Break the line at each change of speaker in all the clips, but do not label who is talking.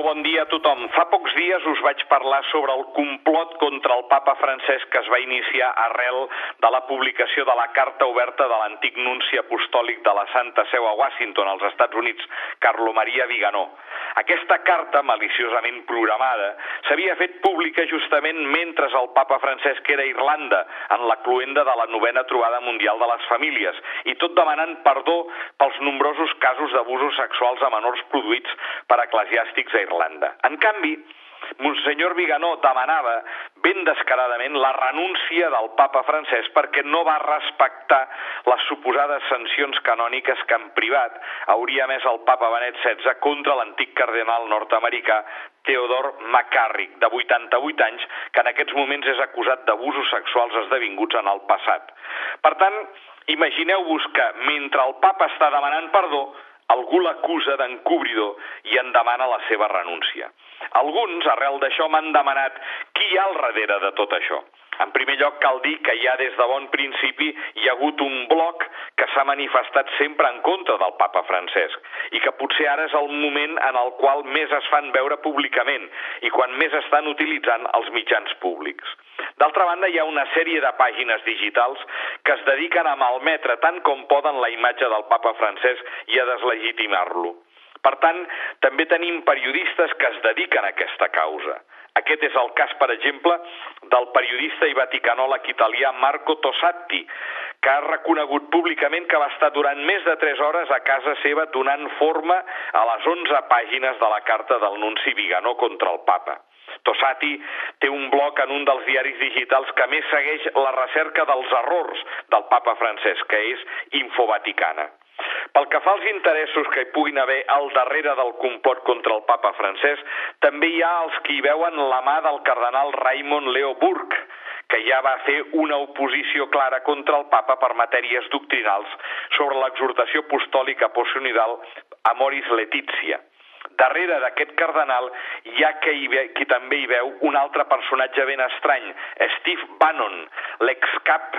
molt bon dia a tothom. Fa pocs dies us vaig parlar sobre el complot contra el papa Francesc que es va iniciar arrel de la publicació de la carta oberta de l'antic nunci apostòlic de la Santa Seu a Washington, als Estats Units, Carlo Maria Viganó. Aquesta carta, maliciosament programada, s'havia fet pública justament mentre el papa Francesc era a Irlanda, en la cluenda de la novena trobada mundial de les famílies, i tot demanant perdó pels nombrosos casos d'abusos sexuals a menors produïts per eclesiàstics a Irlanda. En canvi, Monsenyor Viganó demanava ben descaradament la renúncia del papa francès perquè no va respectar les suposades sancions canòniques que en privat hauria més el papa Benet XVI contra l'antic cardenal nord-americà Theodore McCarrick, de 88 anys, que en aquests moments és acusat d'abusos sexuals esdevinguts en el passat. Per tant, imagineu-vos que mentre el papa està demanant perdó, algú l'acusa d'encobridor i en demana la seva renúncia. Alguns, arrel d'això, m'han demanat qui hi ha al darrere de tot això. En primer lloc, cal dir que ja des de bon principi hi ha hagut un bloc que s'ha manifestat sempre en contra del papa Francesc i que potser ara és el moment en el qual més es fan veure públicament i quan més estan utilitzant els mitjans públics. D'altra banda, hi ha una sèrie de pàgines digitals que es dediquen a malmetre tant com poden la imatge del papa Francesc i a deslegitimar-lo. Per tant, també tenim periodistes que es dediquen a aquesta causa. Aquest és el cas, per exemple, del periodista i vaticanòleg italià Marco Tossatti, que ha reconegut públicament que va estar durant més de 3 hores a casa seva donant forma a les 11 pàgines de la carta del nunci Viganó contra el papa. Tossati té un blog en un dels diaris digitals que més segueix la recerca dels errors del papa francès, que és Infovaticana. Pel que fa als interessos que hi puguin haver al darrere del complot contra el papa francès, també hi ha els que hi veuen la mà del cardenal Raymond Leo Burke, que ja va fer una oposició clara contra el papa per matèries doctrinals sobre l'exhortació apostòlica possionidal Amoris Letizia. Darrere d'aquest cardenal hi ha qui, ve, qui també hi veu un altre personatge ben estrany, Steve Bannon, l'excap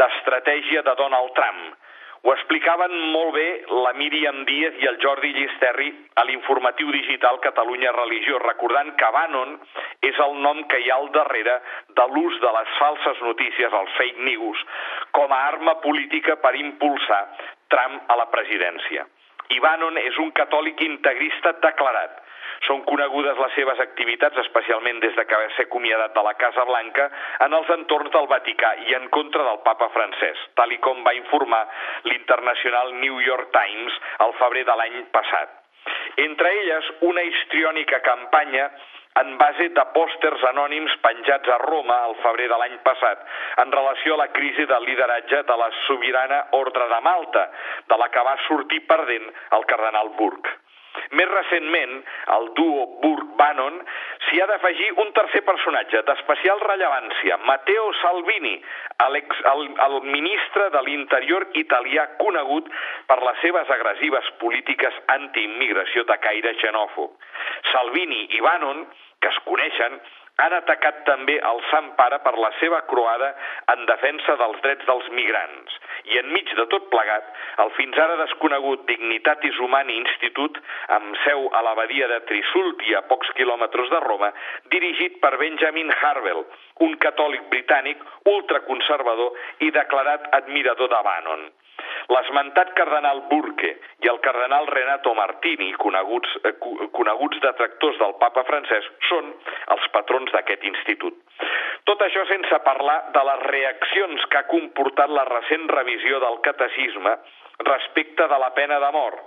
d'estratègia de Donald Trump, ho explicaven molt bé la Míriam Díaz i el Jordi Llisterri a l'informatiu digital Catalunya Religió, recordant que Bannon és el nom que hi ha al darrere de l'ús de les falses notícies, els fake news, com a arma política per impulsar Trump a la presidència. I Bannon és un catòlic integrista declarat, són conegudes les seves activitats, especialment des de que va ser acomiadat de la Casa Blanca, en els entorns del Vaticà i en contra del papa francès, tal i com va informar l'internacional New York Times al febrer de l'any passat. Entre elles, una histriònica campanya en base de pòsters anònims penjats a Roma al febrer de l'any passat en relació a la crisi del lideratge de la sobirana Ordre de Malta, de la que va sortir perdent el cardenal Burke. Més recentment, el duo Burke-Bannon s'hi ha d'afegir un tercer personatge d'especial rellevància, Matteo Salvini, el, el, el ministre de l'Interior italià conegut per les seves agressives polítiques antiimmigració de caire xenòfob. Salvini i Bannon, que es coneixen, han atacat també el Sant Pare per la seva croada en defensa dels drets dels migrants. I enmig de tot plegat, el fins ara desconegut Dignitatis Humani Institut, amb seu a l'abadia de Trisulti a pocs quilòmetres de Roma, dirigit per Benjamin Harvell, un catòlic britànic ultraconservador i declarat admirador de Bannon. L'esmentat cardenal Burke i el cardenal Renato Martini, coneguts, eh, coneguts detractors del papa francès, són els patrons d'aquest institut. Tot això sense parlar de les reaccions que ha comportat la recent revisió del catecisme respecte de la pena de mort.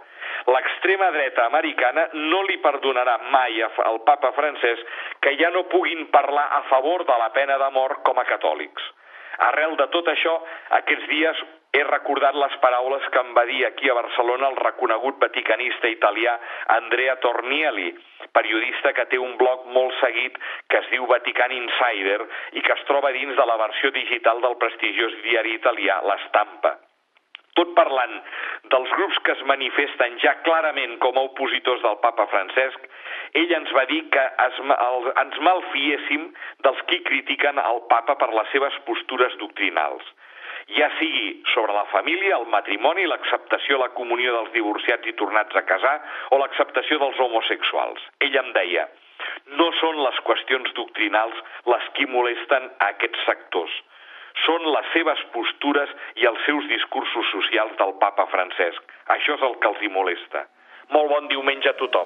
L'extrema dreta americana no li perdonarà mai al papa francès que ja no puguin parlar a favor de la pena de mort com a catòlics. Arrel de tot això, aquests dies he recordat les paraules que em va dir aquí a Barcelona el reconegut vaticanista italià Andrea Tornielli, periodista que té un blog molt seguit que es diu Vatican Insider i que es troba dins de la versió digital del prestigiós diari italià L'Estampa. Tot parlant dels grups que es manifesten ja clarament com a opositors del papa Francesc, ell ens va dir que es, el, ens malfiéssim dels qui critiquen el papa per les seves postures doctrinals ja sigui sobre la família, el matrimoni, l'acceptació a la comunió dels divorciats i tornats a casar o l'acceptació dels homosexuals. Ell em deia, no són les qüestions doctrinals les que molesten a aquests sectors, són les seves postures i els seus discursos socials del papa Francesc. Això és el que els hi molesta. Molt bon diumenge a tothom.